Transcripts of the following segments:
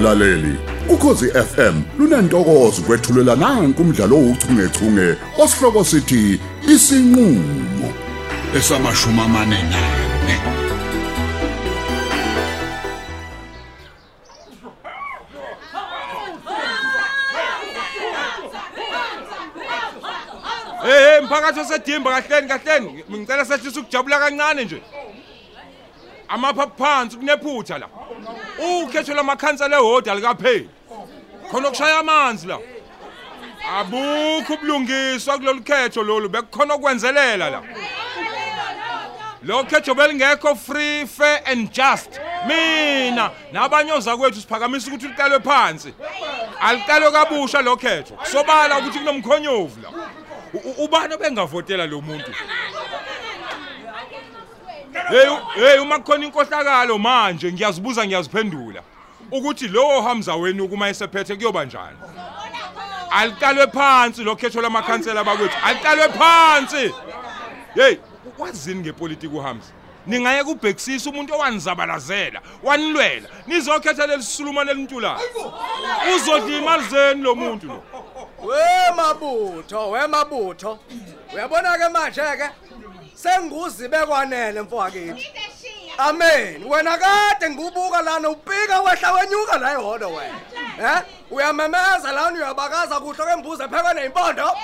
mlaleli. Ukhosi FM lunantokozo kwethulela nanku umdlalo ouchungechunge osihloko sithi isinqulo esamashumi amane nane Hey hey mphakathi osedimba kahleni kahleni. Ngicela sehlisa ukujabula kancane nje. Amapha phansi kunephutha la. Ukhetho lamakhansela ehodi alikapheli. Khona ukushaya amanzi la. Abukho ubulungiswa kulolu khetho lolu bekukhona ukwenzelela la. Lo khetho belingekho free fair and just. Mina nabanyoza kwethu siphakamisa ukuthi liqalwe phansi. Aliqalwe kabusha lo khetho. Sobala ukuthi kunomkhonyovu la. U- u- ubani obengavotela lo muntu hey hey uma kukhona inkohlakalo manje ngiyazibuza ngiyaziphendula. Ukuthi lowo hamza wenu kuma esephethe kuyoba njani? Aliqalwe phansi lo khetho lamakhansela bakwethu. Aliqalwe phansi! Hey wazini ngepolitiki uhamza? Ningaye kubhekisisa umuntu owanizabalazela wanilwela. Nizokhetha lelisulumane lentulayo uzodla imali zeni lo muntu lo. We mabutho, we mabutho. Uyabona ke manje ke senguzibe kwanele mfowakethu. Amen. Wena kade ngibuka lana upika wehla wenyuka la ehodo wena. Eh? Uyamemeza lana uyabakaza kuhlo kwembuzi ephekwe nezimpondo.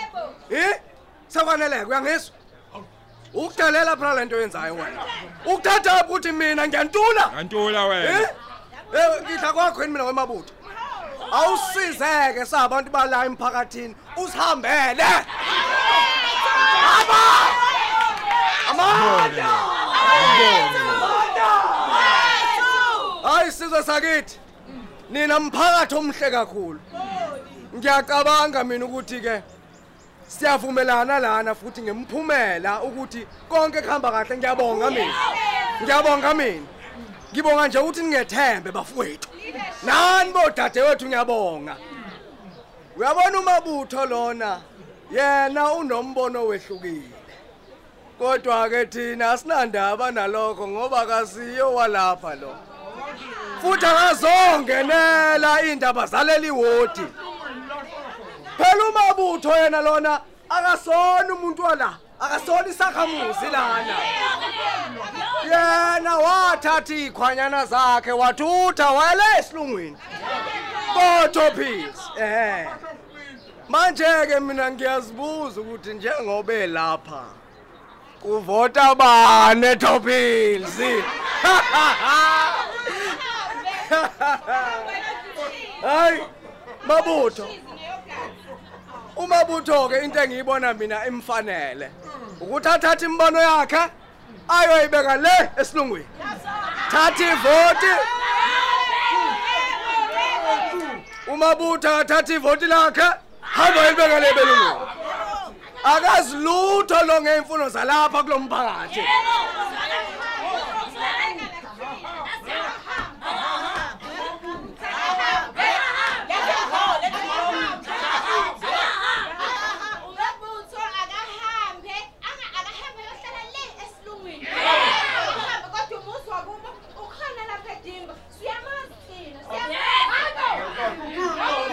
Eh? Sekwanele uyangizwa? Ukudelela phela lento yenzayo wena. Ukuthatha ukuthi mina ngiyantula. antula wena Eh? Eh ngidla kwakho yini mina wemabutho? Awusizeke sabantu bala emphakathini usihambele. Amanda! Hayi sizwe sakithi. Nina mphakathi omhle kakhulu. Ngiyacabanga mina ukuthi ke siyavumelana lana futhi ngemphumela ukuthi konke kuhamba kahle ngiyabonga mina. Ngiyabonga mina. Ngibonga nje ukuthi ningethembe bafowethu. Nani bodadewethu ngiyabonga. Uyabona umabutho lona yena unombono wehlukile. Kodwa ke thina asinandaba nalokho ngoba kasiyo walapha lo. Futhi akazongenela indaba zaleli wodi. Phela umabutho yena lona akasona umuntu wala, akasona isakhamuzi lana. yena wathatha ikhwanyana zakhe wathutha wele esilungwini Botho pills eh manje ke mina ngiyazibuza ukuthi njengobe lapha kuvota bane Topils Hayi mabutho. Umabutho ke into engiyibona mina imfanele ukuthi athathe imbono yakhe ayoyibeka le esilungwini. Thatha ivoti. Umabutho athatha ivoti lakhe hamba yibeka le belungwini akazi lutho lo ngeimfuno zalapha kulomphakathi Umabutho akahambe, anga akahambe yohlala le esilungwini. Akahambe kodwa umuzi wakubo ukhona lapha edimba. Siyamazi thina.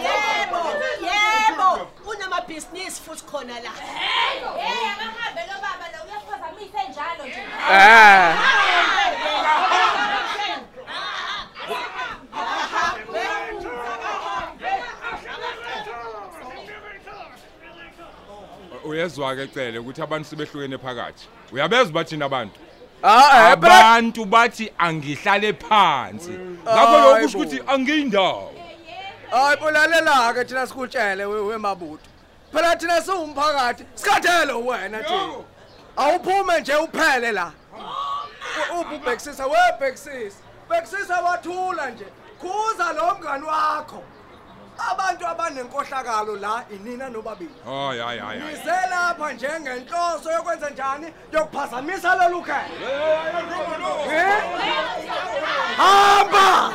Yebo, yebo, unamabhizinisi futhi khona la. Hey, akahambe lo baba lo uyaphazamisa njalo nje. eh uyezwa ke cele ukuthi abantu sibehlukene phakathi. Uyabeza bathina abantu ah eh abantu bathi angihlale phansi. Ngakho lokho kusho ukuthi angiyindawo. Hayi bolalela ke thina sikutshele we wemabutho. Phela thina siwumphakathi. Sikhathele wena thina. Awuphume nje uphele la. U- uphi ubhekisisa webhekisisa bhekisisa wathula nje. Khuza lo mngani wakho. Abantu abanenkohlakalo la inina nobabili hayi hayi hayi hayi. Nize lapha njengenhloso yokwenza njani yokuphazamisa lolu khetho. Eh? Hamba!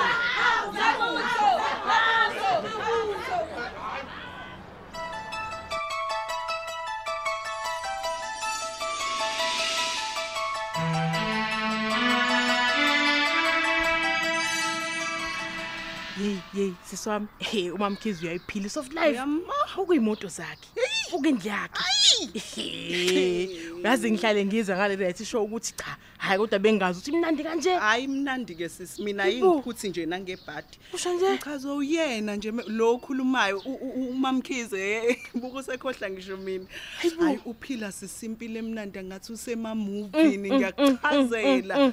Hey, Yey siswami hey umamkhizi uyayiphila soft life. Uyama- Ukuyimoto zakhe. Ukindli yakhe. Yazi ngihlale ngizwa ngale right show ukuthi cha hayi kodwa bengazi ukuthi imnandi kanje. hayi mnandi ke sisi mina ingiphuthi nje nangebhadi Usho nje? chaza uyena nje lo okhulumayo umamkhize buku sekhohla ngisho mina hayi uphila sisimpilo emnandi ngathi usemamovini ngiyakuchazela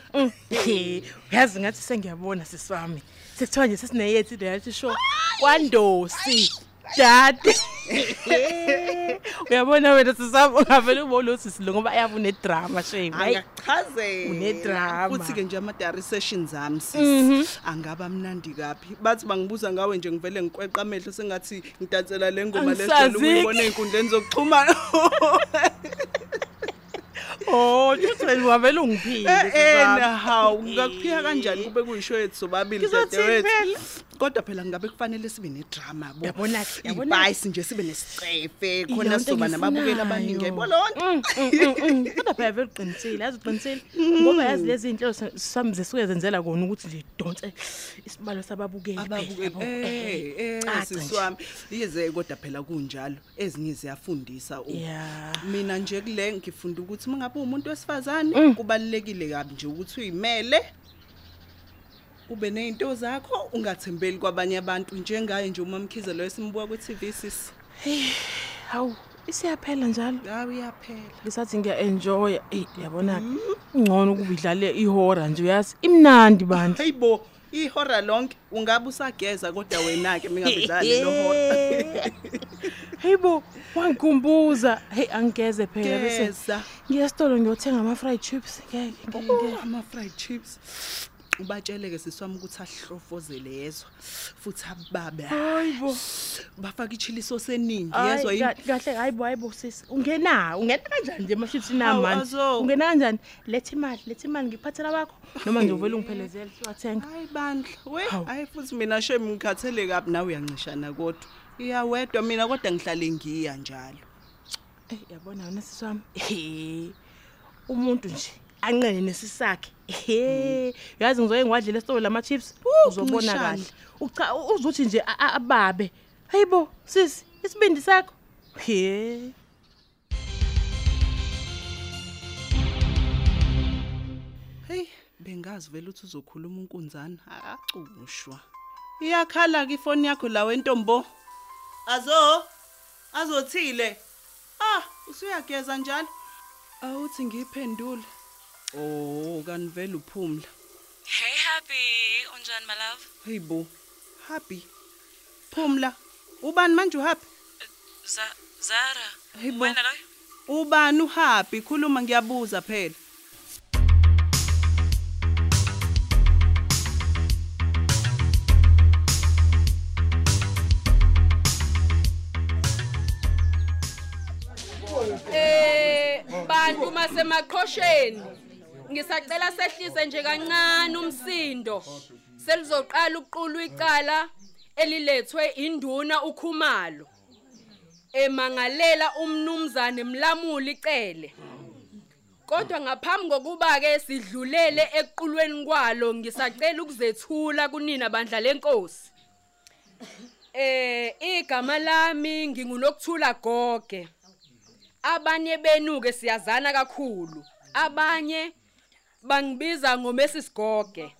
Hey, yazi ngathi sengiyabona siswami. Sekuthiwa nje sesineyethu reality show kwandosi. Dad. Uyabona wena sisami ungavele ubone usisi lo ngoba ayabu nedrama shame. Angachazela Unedrama. futhi ke nje ama-diary sessions ami sisi angaba mnandi kaphi bathi bangibuza ngawe nje ngivele ngikweqa amehlo sengathi ngidansela le ngoma Angisaziki. lesiyibona ey'nkundleni zokuxhumana Oh, uthi wena ungavele ungiphile Eh sisami. eh hawu ngakuphiya kanjani kube kuyisho yethu sobabili Ngizothi dadewethu phela. kodwa phela ngabe kufanele sibe nedrama bo Yabona-ke, yabona-ke. ibhayisi nje sibe nesicefe Iyo khona nto sizoba nababukeli engiyifunayo. abaningi yayibona lonto Mm, mm, mm, mm. Kodwa phela vele uqinisile, yazi uqinisile. Ngoba yazi lezi zinhlelo sami zisuke zenzela kona ukuthi nje donse isibalo sababukeli. phela, ababukeli yabo. eh eh Caca nje. siswami yize kodwa phela kunjalo ezinye ziyafundisa u- Yeah. mina nje kule ngifunda ukuthi mangabe umuntu wesifazane kubalekile kabi nje ukuthi uyimele ube nezinto zakho ungathembeli kwabanye abantu njengaye nje umamkhize lo esimbuka ku TV sisi Hawu, isiyaphela njalo. hawu iyaphela Ngisathi ngiya-enjoya. Eyi, yabona ke. Ungcono ukuba idlale ihora nje uyazi. Imnandi bandla. hayibo ihora lonke ungabe usageza kodwa wena ke mingabedlali lo hora Hayibo, wangikhumbuza. Hey, angigeze phela bese geza ngiya esitolo ngiyothenga ama fried chips. Ngeke, ngeke, Oh, ngeke. ama fried chips ubatshele ke siswami ukuthi ahlofozele yezwa futhi ababe Hayibo. bafaka ichili sauce eningi Hayi, yezwa yini ka- kahle hayibo hayibo sisi ungena ungena kanjani nje emashipsi Hawu, namanje azo. ungena kanjani letha imali letha imali ngiphathela bakho noma nje uvela ungiphelezele siwathenga hayi bandla we Hawu. hayi futhi mina shem ngikhathele kabi nawe uyancishana kodwa iyawedwa mina kodwa ngihlale ngiya njalo Eh yabona wena sisi wami ehe umuntu nje anqene nesisakhe ehe yazi ngizoke ngiwadlela esitolo lama chips uzobona Ncishana. kahle ucha uzuthi nje a- a- ababe hayibo sisi isibindi sakho he hey bengazi vele ukuthi uzokhuluma unkunzana akacushwa iyakhala ke ifoni yakho la wentombo azo azothile. Ah usuyageza njalo? Awuthi ngiyiphendule oh kanivele uphumla. Hey happy, unjani my love? hey bo. Happy. Phumla. Ubani manje uhappy? Za Zara. Hey, bo. Wena loyo? ubani uhappy? Khuluma ngiyabuza phela. Eh bantu masemaqhosheni ngisacela sehlise nje kancane umsindo. Selizoqala ukuqulwa icala elilethwe induna ukhumalo. Emangalela umnumzane Mlamuli icele Kodwa ngaphambi kokuba ke sidlulele equlweni kwalo ngisacela ukuzethula kunina bandla lenkosi. Eh igama lami ngingunokuthula goge. Abanye benuke siyazana kakhulu. Abanye bangibiza ngomesi sigoge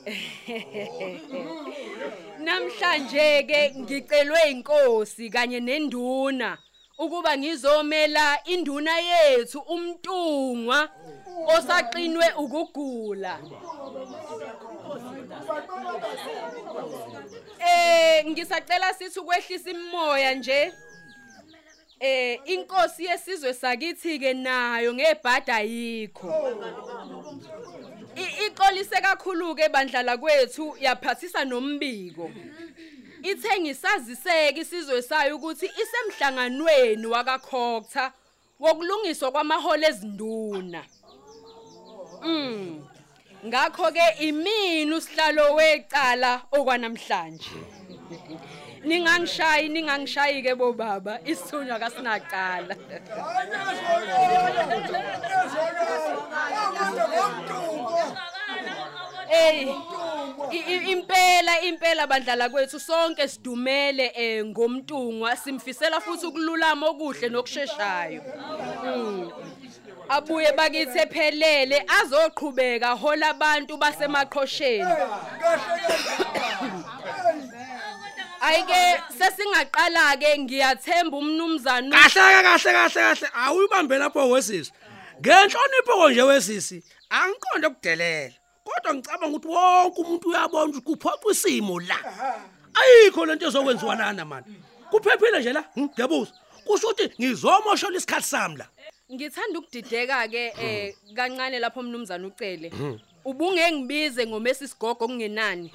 namhlanje ke ngicelwe inkosi kanye nenduna ukuba ngizomela induna yethu umntungwa osaqinwe ukugula. Eh ngisacela sithi ukwehlisa imimoya nje. Eh inkosi yesizwe sakithi ke nayo ngebhada yikho. Iqolise kakhulu ke bandlala kwethu yaphathisa nombiko. Ithe ngisaziseke isizwe sayo ukuthi isemhlanganweni wakakhokta wokulungiswa kwamaholo ezinduna. Mm. Ngakho ke imini usihlalo wecala okwanamhlanje. Ningangishayi ningangishayi ke bobaba. Isithunywa kasinaqala Hey I- i- impela impela bandlala kwethu. Sonke sidumele eh ngomntungwa simfisela futhi ukululama okuhle nokusheshshayo Mm. abuye bakithi ephelele azoqhubeka hola abantu basemaqhosheni. Ayike sesingaqala ke ngiyathemba umnumzana kahle kahle kahle kahle awuyibambe lapho wesisi. Ngenhlonipho konje wesisi angiqonde ukudelela. Kodwa ngicabanga ukuthi wonke umuntu uyabona ukuthi kuphoqa isimo la. Ayikho lento ezokwenziwa lana mani. Kuphephile nje la? Hmm, ngiyabuza. Kusho ukuthi ngizomoshola isikhathi sami la. Ngithanda ukudideka ke eh kancane lapho umnumzana ucele. Mhm. ubungengibize ngomesi sigogo kungenani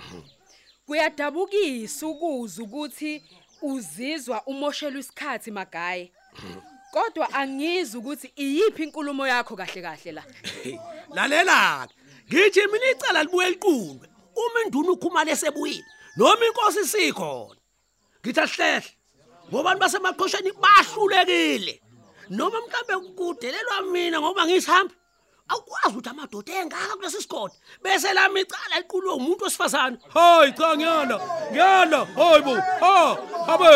kuyadabukisa ukuza ukuthi uzizwa umoshelwa isikhathi magaye kodwa angizwa ukuthi iyiphi inkulumo yakho kahle kahle la. Lalela ngithi mina icala libuye liqulwe. Uma induna ukhumala esebuyile noma inkosi isikhona ngithi ahlehle ngoba abantu basemaqhosheni bahlulekile. Noma mhlambe kudelelwa mina ngoba ngisihambi awukwazi ukuthi amadoda engaka kulesi sikole. Bese lami icala liqulwe umuntu wesifazane. Hayi cha ngiyala ngiyala. Hayi bo. Ha habe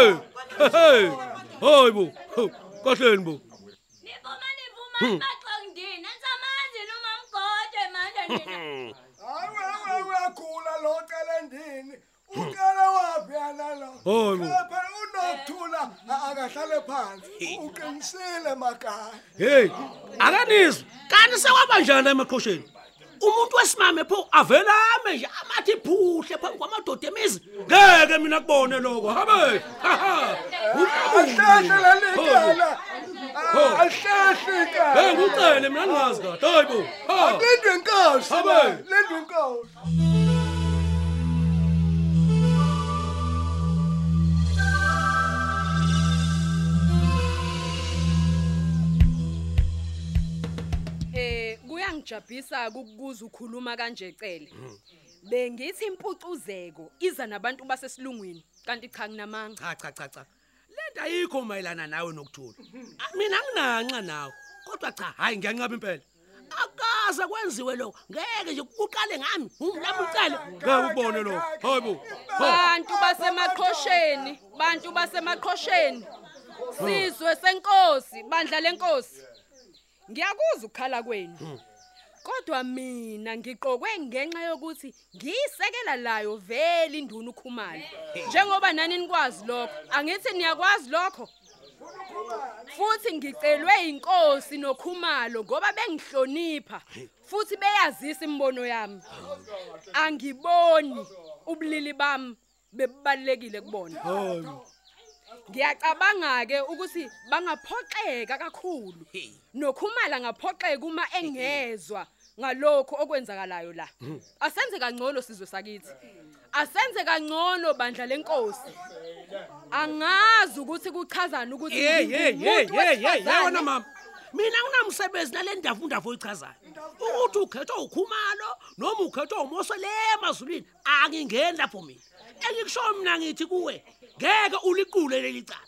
hey hayi bo. Kahleni bo. Hmm. hayi wewe uyagula lo cela endini ucela waphi yana lo Hayi bo. Phela unokuthula a- akahlale phansi. Uqinisile makaya hey akanizwa. Kanti sekwaba njani emaqhosheni umuntu wesimame pho avela ame nje amathi phuhle phambi kwamadoda emizi. Ngeke mina kubone lokho habe ahlehle lalicala Ho. ahlehle hey ngicele mina ningazi kade hayi bo. Ha. Lindwe inkosi. Habe. lindwe inkosi. Eh kuyangijabhisa ukukuza ukhuluma kanje cele. Bengithi impucuzeko iza nabantu basesilungwini kanti cha nginamanga. Cha cha cha cha. Lento ayikho mayelana nawe nokuthula. Ah, mina nginanca nawe kodwa cha hayi ngiyanqaba impela. Akaze kwenziwe lokho ngeke nje uqale ngami umlami ucele. Ngeke ukubone lokho hayi bo. Bantu basemaqhosheni bantu basemaqhosheni sizwe senkosi bandla lenkosi. Ngiyakuzwa ukukhala kwenu. Kodwa mina ngiqokwe ngenxa yokuthi ngiyisekela layo vele induna ukhumalo njengoba nani nikwazi lokho angithi niyakwazi lokho. Futhi ngicelwe inkosi nokhumalo ngoba bengihlonipha futhi beyazisa imbono yami. Angiboni ubulili bami bebalekile kubona. Ngiyacabanga ke ukuthi bangaphoxeka kakhulu. Nokhumala ngaphoxeka uma engezwa ngalokho okwenzakalayo la. Asenze kangcono sizwe sakithi. Asenze kangcono bandla lenkosi. Angazi ukuthi kuchazana ukuthi hey hey hey ngingumuntu hey hey wesifazane. yabona mama? Mina nginamsebenzi nale ndavu ndavu oyichazayo ukuthi ukhethwa ukhumalo noma ukhethwa umoso le emazulwini angingeni lapho mina. Engikusho mina ngithi kuwe ngeke uliqule leli cala.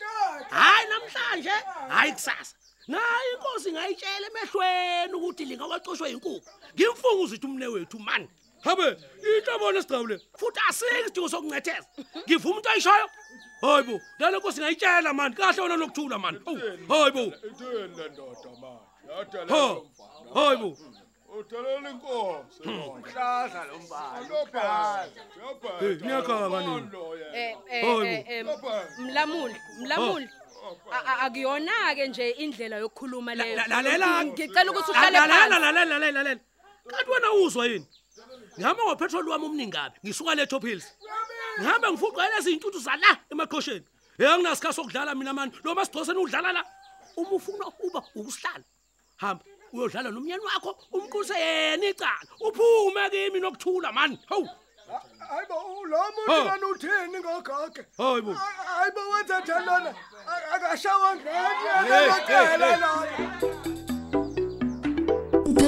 Hayi namhlanje hayi kusasa. Nayo inkosi ngayitshela emehlweni ukuthi lingawacoshwe inkukhu ngimfunga uzithi umne wethu mani habe inhlobona esigcawule futhi asikho isidingo sokuncetheza ngivuma into ayishoyo? Hayi bo lale nkosi ngayitshela mani kahle wona lokuthula mani hayi bo. Ithini le ndoda manje? ha Yadelela hayi bo. Udelela inkosi. hlaza lo mbali Hlaza. hey niyakhala nini eh eh bo. eh, mlamuli mlamuli. A- a- akuyona ke nje indlela yokukhuluma leyo. La- lalela ngicela ukuthi uhlale phansi. lalela lalela lalela kanti wena uzwa yini? Ngihamba ngopetrol wami omningi kabi ngisuka le top hills. Ngihamba ngifuqa lezi zintutu zala emaqhosheni hey anginasikhathi sokudlala mina mani noma sigcoseni udlala la. Uma ufuna uba ukusihlala hamba. Uyodlala nomnyeni wakho umqulise yena icala. Uphume kimi nokuthula mani hawu. Hayi bo lo muntu Ha. lana uthini ngogage hayi bo. Hayi bo wenza njani lona? A- akashawa ngeke Hey,